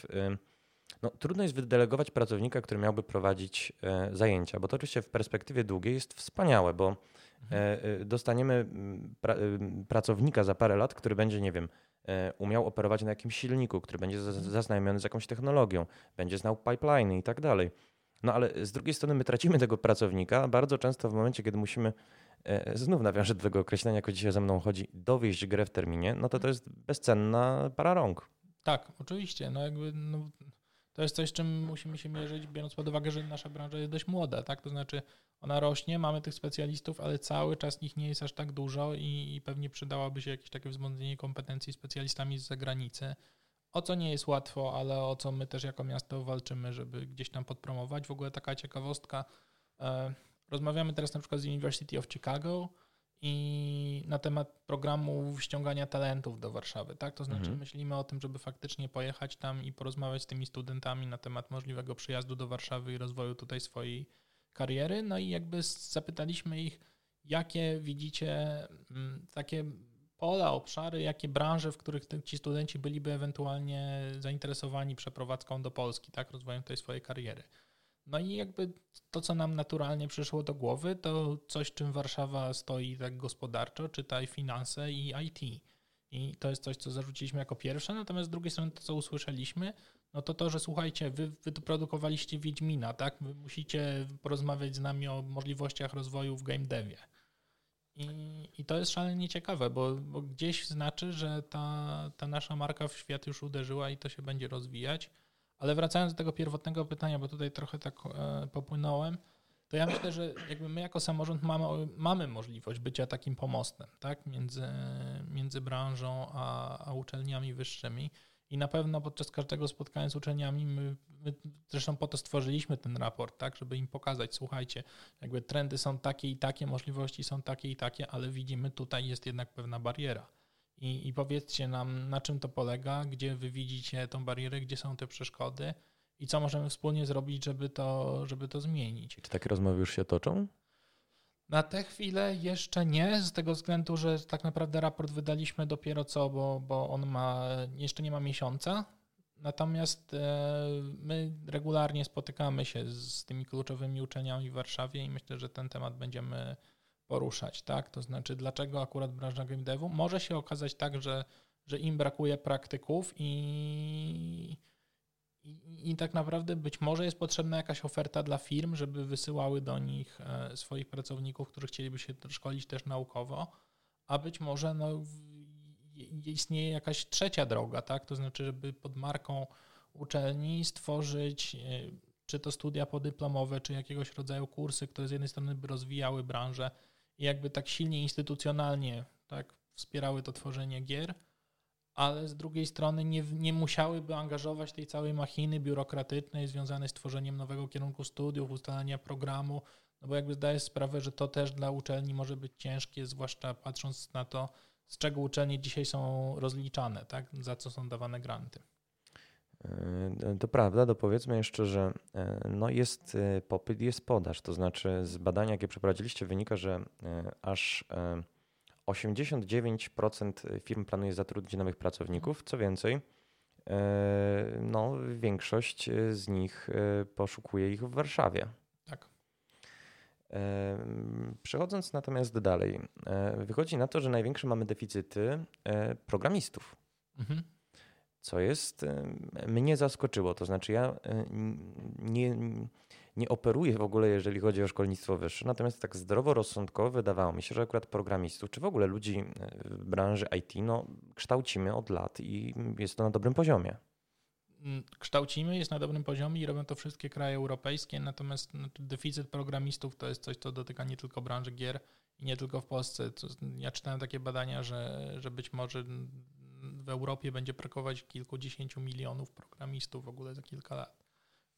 [SPEAKER 1] no, trudno jest wydelegować pracownika, który miałby prowadzić e, zajęcia, bo to oczywiście w perspektywie długiej jest wspaniałe, bo. Dostaniemy pra pracownika za parę lat, który będzie, nie wiem, E, umiał operować na jakimś silniku, który będzie zaznajomiony z jakąś technologią, będzie znał pipeline i tak dalej. No ale z drugiej strony my tracimy tego pracownika bardzo często w momencie, kiedy musimy, e, znów nawiążę do tego określenia, jako dzisiaj ze mną chodzi, dowieść grę w terminie, no to to jest bezcenna para rąk.
[SPEAKER 2] Tak, oczywiście. No jakby no, to jest coś, z czym musimy się mierzyć, biorąc pod uwagę, że nasza branża jest dość młoda, tak? To znaczy ona rośnie, mamy tych specjalistów, ale cały czas ich nie jest aż tak dużo i, i pewnie przydałoby się jakieś takie wzmocnienie kompetencji specjalistami z zagranicy, o co nie jest łatwo, ale o co my też jako miasto walczymy, żeby gdzieś tam podpromować. W ogóle taka ciekawostka, e, rozmawiamy teraz na przykład z University of Chicago, i na temat programu ściągania talentów do Warszawy, tak? To znaczy mhm. myślimy o tym, żeby faktycznie pojechać tam i porozmawiać z tymi studentami na temat możliwego przyjazdu do Warszawy i rozwoju tutaj swojej kariery. No i jakby zapytaliśmy ich, jakie widzicie mm, takie pola, obszary, jakie branże, w których ci studenci byliby ewentualnie zainteresowani przeprowadzką do Polski, tak, rozwojem tej swojej kariery. No i jakby to, co nam naturalnie przyszło do głowy, to coś, czym Warszawa stoi tak gospodarczo, czytaj finanse i IT. I to jest coś, co zarzuciliśmy jako pierwsze, natomiast z drugiej strony to, co usłyszeliśmy, no to to, że słuchajcie, wy wyprodukowaliście Wiedźmina, tak? Wy musicie porozmawiać z nami o możliwościach rozwoju w game devie. I, I to jest szalenie ciekawe, bo, bo gdzieś znaczy, że ta, ta nasza marka w świat już uderzyła i to się będzie rozwijać. Ale wracając do tego pierwotnego pytania, bo tutaj trochę tak e, popłynąłem, to ja myślę, że jakby my jako samorząd mamy, mamy możliwość bycia takim pomostem tak? między, między branżą a, a uczelniami wyższymi. I na pewno podczas każdego spotkania z uczelniami, my, my, zresztą po to stworzyliśmy ten raport, tak, żeby im pokazać, słuchajcie, jakby trendy są takie i takie, możliwości są takie i takie, ale widzimy tutaj jest jednak pewna bariera. I, I powiedzcie nam, na czym to polega, gdzie wy widzicie tą barierę, gdzie są te przeszkody i co możemy wspólnie zrobić, żeby to, żeby to zmienić.
[SPEAKER 1] Czy takie rozmowy już się toczą?
[SPEAKER 2] Na tę chwilę jeszcze nie, z tego względu, że tak naprawdę raport wydaliśmy dopiero co, bo, bo on ma jeszcze nie ma miesiąca. Natomiast e, my regularnie spotykamy się z tymi kluczowymi uczelniami w Warszawie i myślę, że ten temat będziemy poruszać, tak? To znaczy, dlaczego akurat branża game devu? Może się okazać tak, że, że im brakuje praktyków i, i, i tak naprawdę być może jest potrzebna jakaś oferta dla firm, żeby wysyłały do nich e, swoich pracowników, którzy chcieliby się szkolić też naukowo, a być może no, istnieje jakaś trzecia droga, tak? To znaczy, żeby pod marką uczelni stworzyć e, czy to studia podyplomowe, czy jakiegoś rodzaju kursy, które z jednej strony by rozwijały branżę, jakby tak silnie instytucjonalnie tak, wspierały to tworzenie gier, ale z drugiej strony nie, nie musiałyby angażować tej całej machiny biurokratycznej związanej z tworzeniem nowego kierunku studiów, ustalania programu, no bo jakby zdaję sprawę, że to też dla uczelni może być ciężkie, zwłaszcza patrząc na to, z czego uczelnie dzisiaj są rozliczane, tak? za co są dawane granty.
[SPEAKER 1] E, to prawda, dopowiedzmy jeszcze, że e, no jest e, popyt, jest podaż. To znaczy z badania, jakie przeprowadziliście, wynika, że aż 89% firm planuje zatrudnić nowych pracowników. Co więcej, no, większość z nich poszukuje ich w Warszawie.
[SPEAKER 2] Tak.
[SPEAKER 1] Przechodząc natomiast dalej, wychodzi na to, że największe mamy deficyty programistów. Mhm co jest, mnie zaskoczyło. To znaczy, ja nie, nie operuję w ogóle, jeżeli chodzi o szkolnictwo wyższe, natomiast tak zdroworozsądkowo wydawało mi się, że akurat programistów, czy w ogóle ludzi w branży IT, no, kształcimy od lat i jest to na dobrym poziomie.
[SPEAKER 2] Mm, kształcimy, jest na dobrym poziomie i robią to wszystkie kraje europejskie, natomiast no, deficyt programistów to jest coś, co dotyka nie tylko branży gier i nie tylko w Polsce. Ja czytałem takie badania, że, że być może w Europie będzie brakować kilkudziesięciu milionów programistów w ogóle za kilka lat.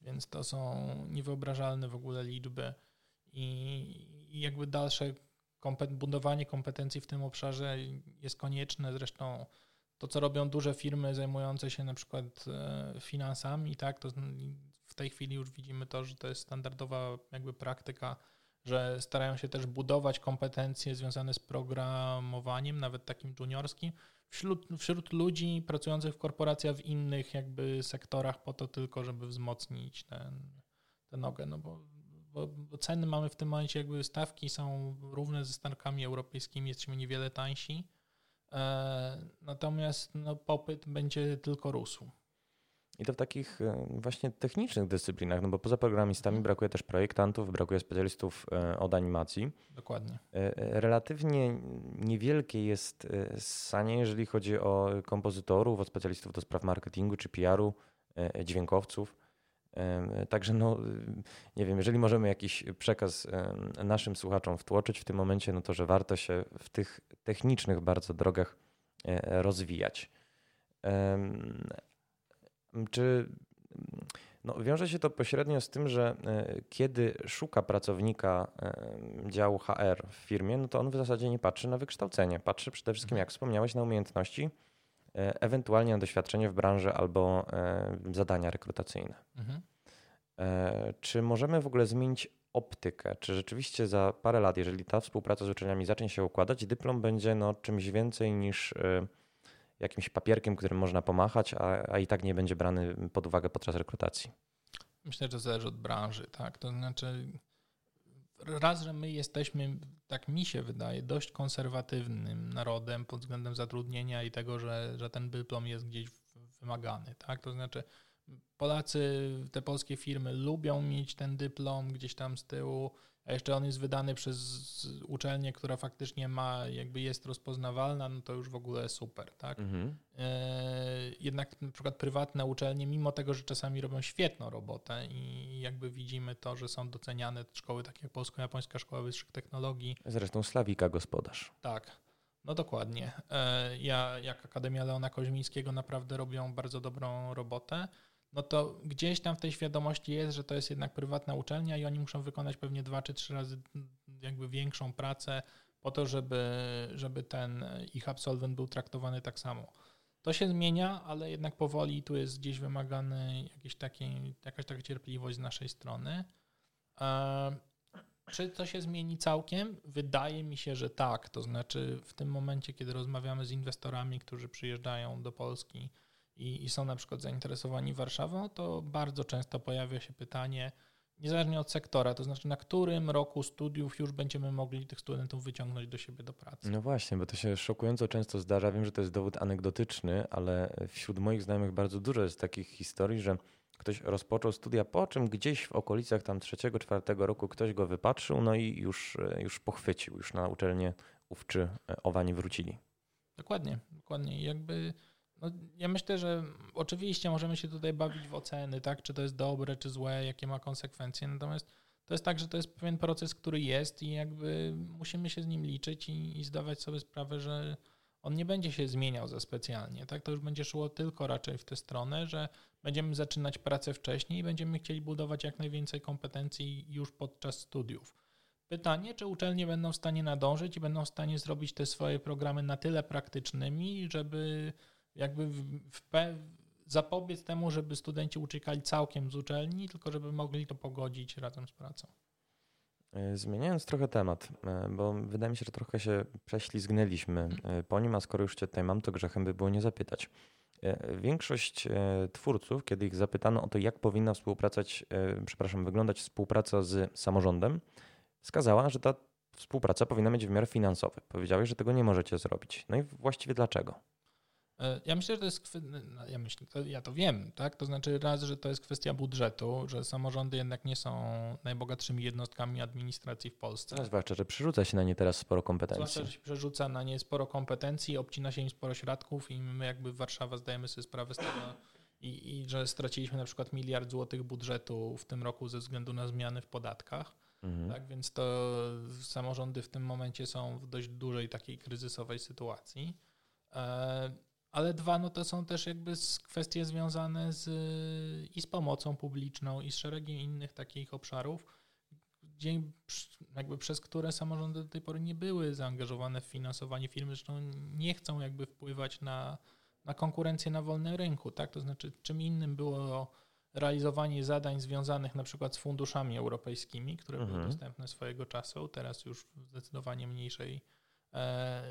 [SPEAKER 2] Więc to są niewyobrażalne w ogóle liczby i, i jakby dalsze kompet budowanie kompetencji w tym obszarze jest konieczne. Zresztą to, co robią duże firmy zajmujące się na przykład e, finansami, tak, to w tej chwili już widzimy to, że to jest standardowa jakby praktyka, że starają się też budować kompetencje związane z programowaniem, nawet takim juniorskim, wśród, wśród ludzi pracujących w korporacjach w innych jakby sektorach po to tylko, żeby wzmocnić ten, tę nogę, no bo, bo, bo ceny mamy w tym momencie jakby stawki są równe ze stankami europejskimi, jesteśmy niewiele tańsi, e, natomiast no, popyt będzie tylko rósł.
[SPEAKER 1] I to w takich e, właśnie technicznych dyscyplinach, no bo poza programistami brakuje też projektantów, brakuje specjalistów e, od animacji.
[SPEAKER 2] Dokładnie.
[SPEAKER 1] E, relatywnie niewielkie jest sanie, jeżeli chodzi o kompozytorów, o specjalistów do spraw marketingu czy PR-u, dźwiękowców. Także no, nie wiem, jeżeli możemy jakiś przekaz naszym słuchaczom wtłoczyć w tym momencie, no to że warto się w tych technicznych bardzo drogach rozwijać. Czy no, wiąże się to pośrednio z tym, że e, kiedy szuka pracownika e, działu HR w firmie, no to on w zasadzie nie patrzy na wykształcenie. Patrzy przede wszystkim, jak wspomniałeś, na umiejętności, e, ewentualnie na doświadczenie w branży albo zadania rekrutacyjne. Mhm. Czy możemy w ogóle zmienić optykę? Czy rzeczywiście za parę lat, jeżeli ta współpraca z uczelniami zacznie się układać, dyplom będzie no, czymś więcej niż jakimś papierkiem, którym można pomachać, a, a i tak nie będzie brany pod uwagę podczas rekrutacji?
[SPEAKER 2] Myślę, że zależy od branży, tak. To znaczy, raz, że my jesteśmy, tak mi się wydaje, dość konserwatywnym narodem pod względem zatrudnienia i tego, że, że ten dyplom jest gdzieś wymagany, tak. To znaczy, Polacy, te polskie firmy lubią mieć ten dyplom gdzieś tam z tyłu a jeszcze on jest wydany przez uczelnię, która faktycznie ma, jakby jest rozpoznawalna, no to już w ogóle super, tak? Mhm. E, jednak na przykład prywatne uczelnie, mimo tego, że czasami robią świetną robotę i jakby widzimy to, że są doceniane szkoły takie jak Polsko-Japońska Szkoła Wyższych Technologii.
[SPEAKER 1] Zresztą Slawika gospodarz.
[SPEAKER 2] Tak. No dokładnie. E, ja, jak Akademia Leona Koźmińskiego naprawdę robią bardzo dobrą robotę no to gdzieś tam w tej świadomości jest, że to jest jednak prywatna uczelnia i oni muszą wykonać pewnie dwa czy trzy razy jakby większą pracę po to, żeby, żeby ten ich absolwent był traktowany tak samo. To się zmienia, ale jednak powoli tu jest gdzieś wymagany jakiś taki, jakaś taka cierpliwość z naszej strony. E, czy to się zmieni całkiem? Wydaje mi się, że tak. To znaczy, w tym momencie, kiedy rozmawiamy z inwestorami, którzy przyjeżdżają do Polski, i, i są na przykład zainteresowani Warszawą, to bardzo często pojawia się pytanie, niezależnie od sektora, to znaczy na którym roku studiów już będziemy mogli tych studentów wyciągnąć do siebie do pracy.
[SPEAKER 1] No właśnie, bo to się szokująco często zdarza. Wiem, że to jest dowód anegdotyczny, ale wśród moich znajomych bardzo dużo jest takich historii, że ktoś rozpoczął studia, po czym gdzieś w okolicach tam trzeciego, czwartego roku ktoś go wypatrzył, no i już, już pochwycił, już na uczelnię ówczy owani wrócili.
[SPEAKER 2] Dokładnie, dokładnie. Jakby no, ja myślę, że oczywiście możemy się tutaj bawić w oceny, tak, czy to jest dobre, czy złe, jakie ma konsekwencje, natomiast to jest tak, że to jest pewien proces, który jest i jakby musimy się z nim liczyć i, i zdawać sobie sprawę, że on nie będzie się zmieniał za specjalnie. Tak? To już będzie szło tylko raczej w tę stronę, że będziemy zaczynać pracę wcześniej i będziemy chcieli budować jak najwięcej kompetencji już podczas studiów. Pytanie, czy uczelnie będą w stanie nadążyć i będą w stanie zrobić te swoje programy na tyle praktycznymi, żeby jakby w, w, zapobiec temu, żeby studenci uciekali całkiem z uczelni, tylko żeby mogli to pogodzić razem z pracą.
[SPEAKER 1] E, zmieniając trochę temat, e, bo wydaje mi się, że trochę się prześlizgnęliśmy mhm. e, po nim, a skoro już cię tutaj mam, to grzechem by było nie zapytać. Większość twórców, kiedy ich zapytano o to, jak powinna współpracować, przepraszam, wyglądać współpraca z samorządem, wskazała, że ta współpraca powinna mieć wymiar finansowy. Powiedziałeś, że tego nie możecie zrobić. No i właściwie dlaczego?
[SPEAKER 2] E, ja myślę, że to jest, no, ja myślę, to ja to wiem, tak? To znaczy raz, że to jest kwestia budżetu, że samorządy jednak nie są najbogatszymi jednostkami administracji w Polsce.
[SPEAKER 1] No, zwłaszcza, że przerzuca się na nie teraz sporo kompetencji.
[SPEAKER 2] Zwłaszcza, że się przerzuca na nie sporo kompetencji, obcina się im sporo środków i my jakby Warszawa zdajemy sobie sprawę z tego i, i że straciliśmy na przykład miliard złotych budżetu w tym roku ze względu na zmiany w podatkach. Mhm. Tak, więc to samorządy w tym momencie są w dość dużej takiej kryzysowej sytuacji. Ale dwa, no to są też jakby kwestie związane z, i z pomocą publiczną, i z szeregiem innych takich obszarów, gdzie jakby przez które samorządy do tej pory nie były zaangażowane w finansowanie firmy, zresztą nie chcą jakby wpływać na, na konkurencję na wolnym rynku, tak? To znaczy, czym innym było realizowanie zadań związanych na przykład z funduszami europejskimi, które mhm. były dostępne swojego czasu, teraz już w zdecydowanie mniejszej, e,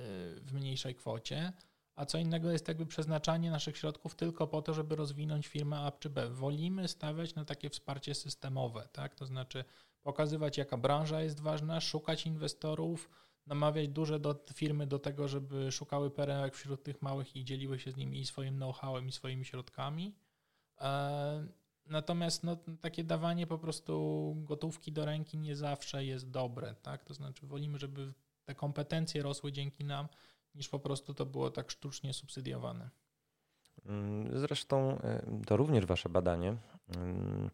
[SPEAKER 2] w mniejszej kwocie a co innego jest jakby przeznaczanie naszych środków tylko po to, żeby rozwinąć firmę A czy B. Wolimy stawiać na takie wsparcie systemowe, tak? To znaczy pokazywać, jaka branża jest ważna, szukać inwestorów, namawiać duże do, firmy do tego, żeby szukały perełek wśród tych małych i dzieliły się z nimi i swoim know-howem, i swoimi środkami. E, natomiast no, takie dawanie po prostu gotówki do ręki nie zawsze jest dobre, tak? To znaczy wolimy, żeby te kompetencje rosły dzięki nam, niż po prostu to było tak sztucznie subsydiowane.
[SPEAKER 1] Mm, zresztą e, to również Wasze badanie. Mm,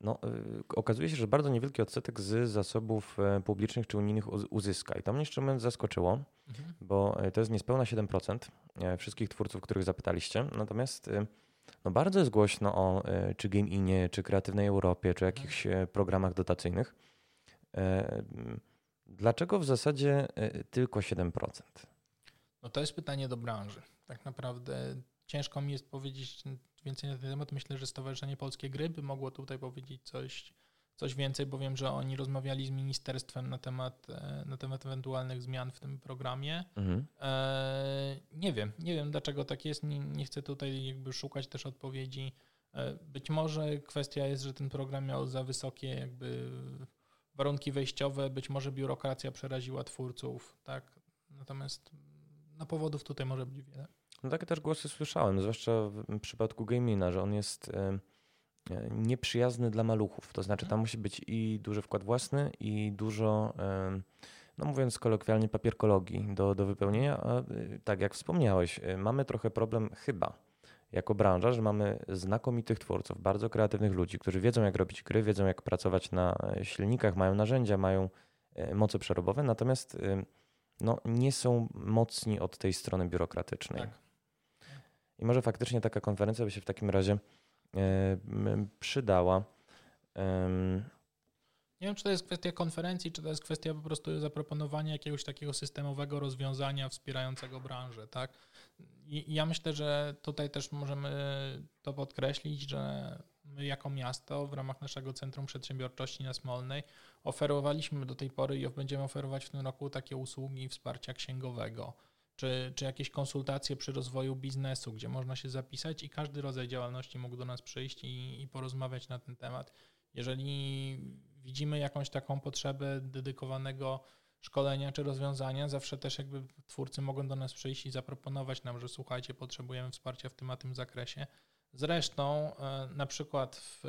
[SPEAKER 1] no, e, okazuje się, że bardzo niewielki odsetek z zasobów e, publicznych czy unijnych uzyska. I to mnie szczerze mówiąc zaskoczyło, mhm. bo to jest niespełna 7% wszystkich twórców, których zapytaliście. Natomiast no, bardzo jest głośno o czy Game Inie, czy Kreatywnej Europie, czy mhm. jakichś programach dotacyjnych. Dlaczego w zasadzie tylko 7%?
[SPEAKER 2] No to jest pytanie do branży. Tak naprawdę ciężko mi jest powiedzieć więcej na ten temat. Myślę, że Stowarzyszenie Polskie Gry by mogło tutaj powiedzieć coś, coś więcej, bo wiem, że oni rozmawiali z ministerstwem na temat, e, na temat ewentualnych zmian w tym programie. Mhm. E, nie wiem, nie wiem dlaczego tak jest. Nie, nie chcę tutaj jakby szukać też odpowiedzi. E, być może kwestia jest, że ten program miał za wysokie jakby warunki wejściowe, być może biurokracja przeraziła twórców, tak? Natomiast no powodów tutaj może być wiele.
[SPEAKER 1] No takie też głosy słyszałem, zwłaszcza w przypadku Gamina, że on jest e, e, nieprzyjazny dla maluchów. To znaczy tam musi być i duży wkład własny i dużo, e, no mówiąc kolokwialnie, papierkologii do, do wypełnienia. A tak jak wspomniałeś, mamy trochę problem chyba jako branża, że mamy znakomitych twórców, bardzo kreatywnych ludzi, którzy wiedzą jak robić gry, wiedzą jak pracować na silnikach, mają narzędzia, mają moce przerobowe, natomiast no, nie są mocni od tej strony biurokratycznej. Tak. I może faktycznie taka konferencja by się w takim razie e, przydała.
[SPEAKER 2] Nie wiem, czy to jest kwestia konferencji, czy to jest kwestia po prostu zaproponowania jakiegoś takiego systemowego rozwiązania wspierającego branżę, tak? I ja myślę, że tutaj też możemy to podkreślić, że my jako miasto w ramach naszego Centrum Przedsiębiorczości na Smolnej oferowaliśmy do tej pory i będziemy oferować w tym roku takie usługi wsparcia księgowego, czy, czy jakieś konsultacje przy rozwoju biznesu, gdzie można się zapisać i każdy rodzaj działalności mógł do nas przyjść i, i porozmawiać na ten temat. Jeżeli widzimy jakąś taką potrzebę dedykowanego szkolenia czy rozwiązania, zawsze też jakby twórcy mogą do nas przyjść i zaproponować nam, że słuchajcie, potrzebujemy wsparcia w tym a tym zakresie. Zresztą e, na przykład w,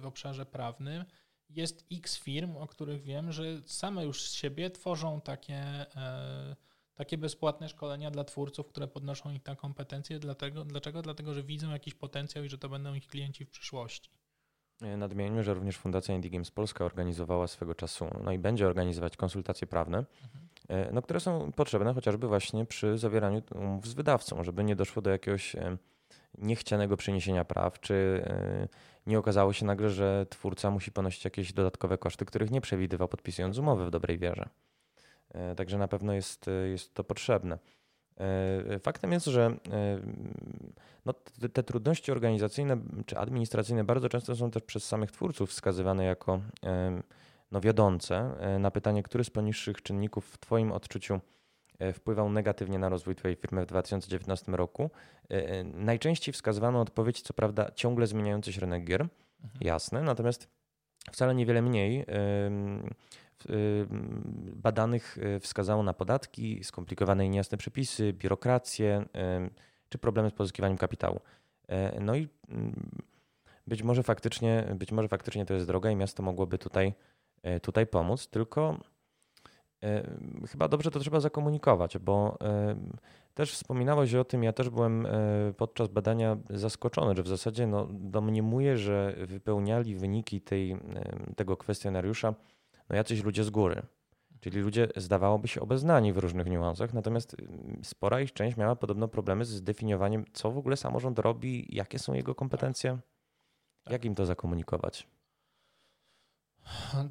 [SPEAKER 2] w obszarze prawnym jest x firm, o których wiem, że same już z siebie tworzą takie, e, takie bezpłatne szkolenia dla twórców, które podnoszą ich na kompetencje. Dlatego, dlaczego? Dlatego, że widzą jakiś potencjał i że to będą ich klienci w przyszłości.
[SPEAKER 1] E, nadmieńmy, że również Fundacja Indie Games Polska organizowała swego czasu, no i będzie organizować konsultacje prawne. Mhm. no, które są potrzebne chociażby właśnie przy zawieraniu umów z wydawcą, żeby nie doszło do jakiegoś niechcianego przeniesienia praw, czy nie okazało się nagle, że twórca musi ponosić jakieś dodatkowe koszty, których nie przewidywał podpisując umowy w dobrej wierze. Także na pewno jest, jest to potrzebne. E, faktem jest, że e, no, te, te, trudności organizacyjne czy administracyjne bardzo często są też przez samych twórców wskazywane jako e, no, wiodące na pytanie, który z poniższych czynników w Twoim odczuciu wpływał negatywnie na rozwój Twojej firmy w 2019 roku. Najczęściej wskazywano odpowiedź, co prawda, ciągle zmieniający się rynek gier, mhm. jasne, natomiast wcale niewiele mniej badanych wskazało na podatki, skomplikowane i niejasne przepisy, biurokrację czy problemy z pozyskiwaniem kapitału. No i mm, być może faktycznie, być może faktycznie to jest droga i miasto mogłoby tutaj, tutaj pomóc, tylko chyba dobrze to trzeba zakomunikować, bo też wspominałeś o tym, ja też byłem podczas badania zaskoczony, że w zasadzie no, domniemuję, że wypełniali wyniki tej, tego kwestionariusza no jacyś ludzie z góry. Czyli ludzie zdawałoby się obeznani w różnych niuansach, natomiast spora ich część miała podobno problemy z zdefiniowaniem, co w ogóle samorząd robi, jakie są jego kompetencje, jak im to zakomunikować.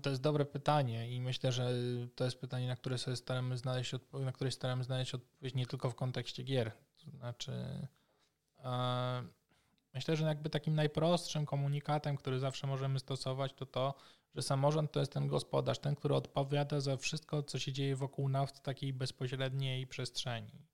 [SPEAKER 2] To jest dobre pytanie i myślę, że to jest pytanie, na które sobie staramy znaleźć na które staramy znaleźć odpowiedź nie tylko w kontekście gier. Znaczy, e, myślę, że jakby takim najprostszym komunikatem, który zawsze możemy stosować, to to, że samorząd to jest ten gospodarz, ten, który odpowiada za wszystko, co się dzieje wokół nas w takiej bezpośredniej przestrzeni.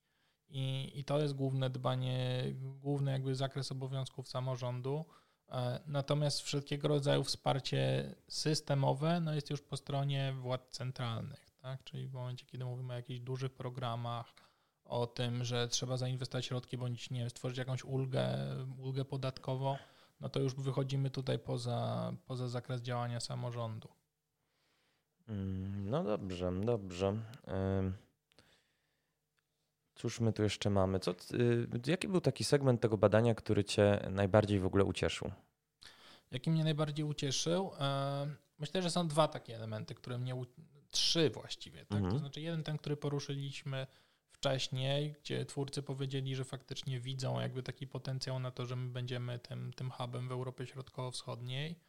[SPEAKER 2] I, I to jest główne dbanie, główny jakby zakres obowiązków samorządu. E, natomiast wszelkiego rodzaju wsparcie systemowe no jest już po stronie władz centralnych, tak? czyli w momencie, kiedy mówimy o jakichś dużych programach, o tym, że trzeba zainwestować środki bądź nie stworzyć jakąś ulgę, ulgę podatkową, no to już wychodzimy tutaj poza, poza zakres działania samorządu.
[SPEAKER 1] Mm, no dobrze, dobrze. Cóż my tu jeszcze mamy? Co, y, jaki był taki segment tego badania, który Cię najbardziej w ogóle ucieszył?
[SPEAKER 2] Jaki mnie najbardziej ucieszył? Myślę, że są dwa takie elementy, które mnie. Trzy właściwie. Tak? Mhm. To znaczy, jeden ten, który poruszyliśmy wcześniej, gdzie twórcy powiedzieli, że faktycznie widzą jakby taki potencjał na to, że my będziemy tym, tym hubem w Europie Środkowo-Wschodniej.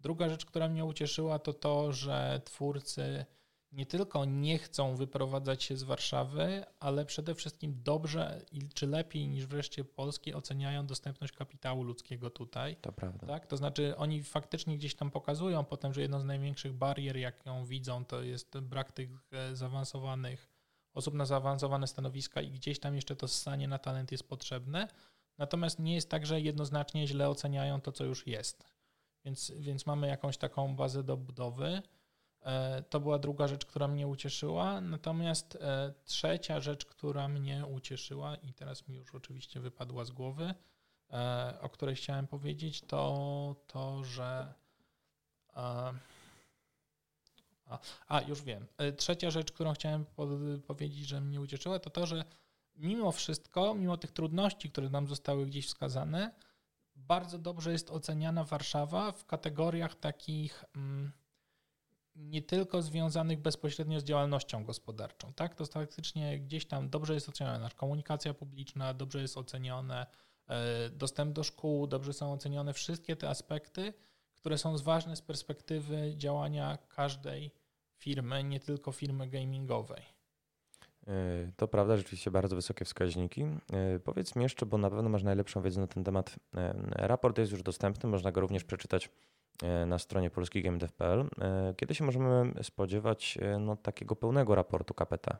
[SPEAKER 2] Druga rzecz, która mnie ucieszyła, to to, że twórcy nie tylko nie chcą wyprowadzać się z Warszawy, ale przede wszystkim dobrze czy lepiej niż wreszcie polskie oceniają dostępność kapitału ludzkiego tutaj.
[SPEAKER 1] To prawda.
[SPEAKER 2] Tak? To znaczy oni faktycznie gdzieś tam pokazują potem, że jedną z największych barier, jaką widzą, to jest brak tych e, zaawansowanych osób na zaawansowane stanowiska i gdzieś tam jeszcze to ssanie na talent jest potrzebne. Natomiast nie jest tak, że jednoznacznie źle oceniają to, co już jest. Więc, więc mamy jakąś taką bazę do budowy. E, to była druga rzecz, która mnie ucieszyła. Natomiast e, trzecia rzecz, która mnie ucieszyła, i teraz mi już oczywiście wypadła z głowy, e, o której chciałem powiedzieć, to to, że a, a, już wiem. Trzecia rzecz, którą chciałem powiedzieć, że mnie ucieszyła, to to, że mimo wszystko, mimo tych trudności, które nam zostały gdzieś wskazane, bardzo dobrze jest oceniana Warszawa w kategoriach takich mm, nie tylko związanych bezpośrednio z działalnością gospodarczą. Tak? To faktycznie gdzieś tam dobrze jest oceniona nasza komunikacja publiczna, dobrze jest ocenione e, dostęp do szkół, dobrze są ocenione wszystkie te aspekty, które są ważne z perspektywy działania każdej firmy, nie tylko firmy gamingowej.
[SPEAKER 1] E, to prawda, rzeczywiście bardzo wysokie wskaźniki. E, powiedz mi jeszcze, bo na pewno masz najlepszą wiedzę na ten temat. Raport jest już dostępny, można go również przeczytać na stronie polskigamedev.pl. Kiedy się możemy spodziewać no, takiego pełnego raportu KPT?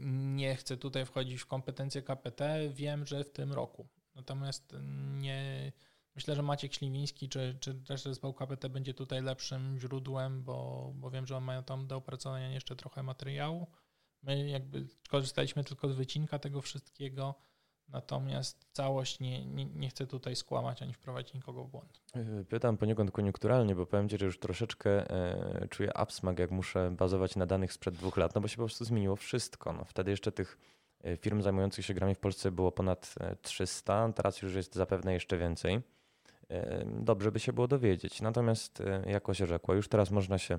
[SPEAKER 2] Nie chcę tutaj wchodzić w kompetencje KPT. Wiem, że w tym roku. Natomiast nie, Myślę, że Maciek Śliwiński czy, czy też zespoł KPT będzie tutaj lepszym źródłem, bo, bo wiem, że on mają tam do opracowania jeszcze trochę materiału. My jakby korzystaliśmy tylko z wycinka tego wszystkiego, natomiast całość nie, nie, nie chcę tutaj skłamać ani wprowadzić nikogo w błąd.
[SPEAKER 1] Pytam poniekąd koniunkturalnie, bo powiem Ci, że już troszeczkę e, czuję absmak, jak muszę bazować na danych sprzed dwóch lat, no bo się po prostu zmieniło wszystko. No, wtedy jeszcze tych e, firm zajmujących się grami w Polsce było ponad 300, e, teraz już jest zapewne jeszcze więcej dobrze by się było dowiedzieć. Natomiast, e, jako się rzekło, już teraz można się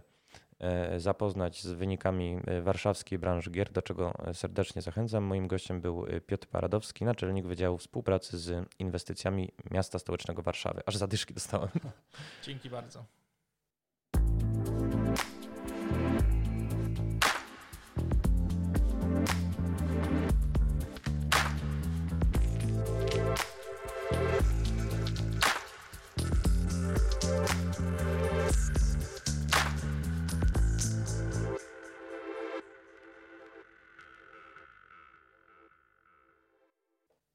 [SPEAKER 1] zapoznać z wynikami warszawskiej branży gier, do czego serdecznie zachęcam. Moim gościem był Piotr Paradowski, naczelnik Wydziału Współpracy z Inwestycjami Miasta Stołecznego Warszawy. Aż zadyszki dostałem.
[SPEAKER 2] Dzięki bardzo.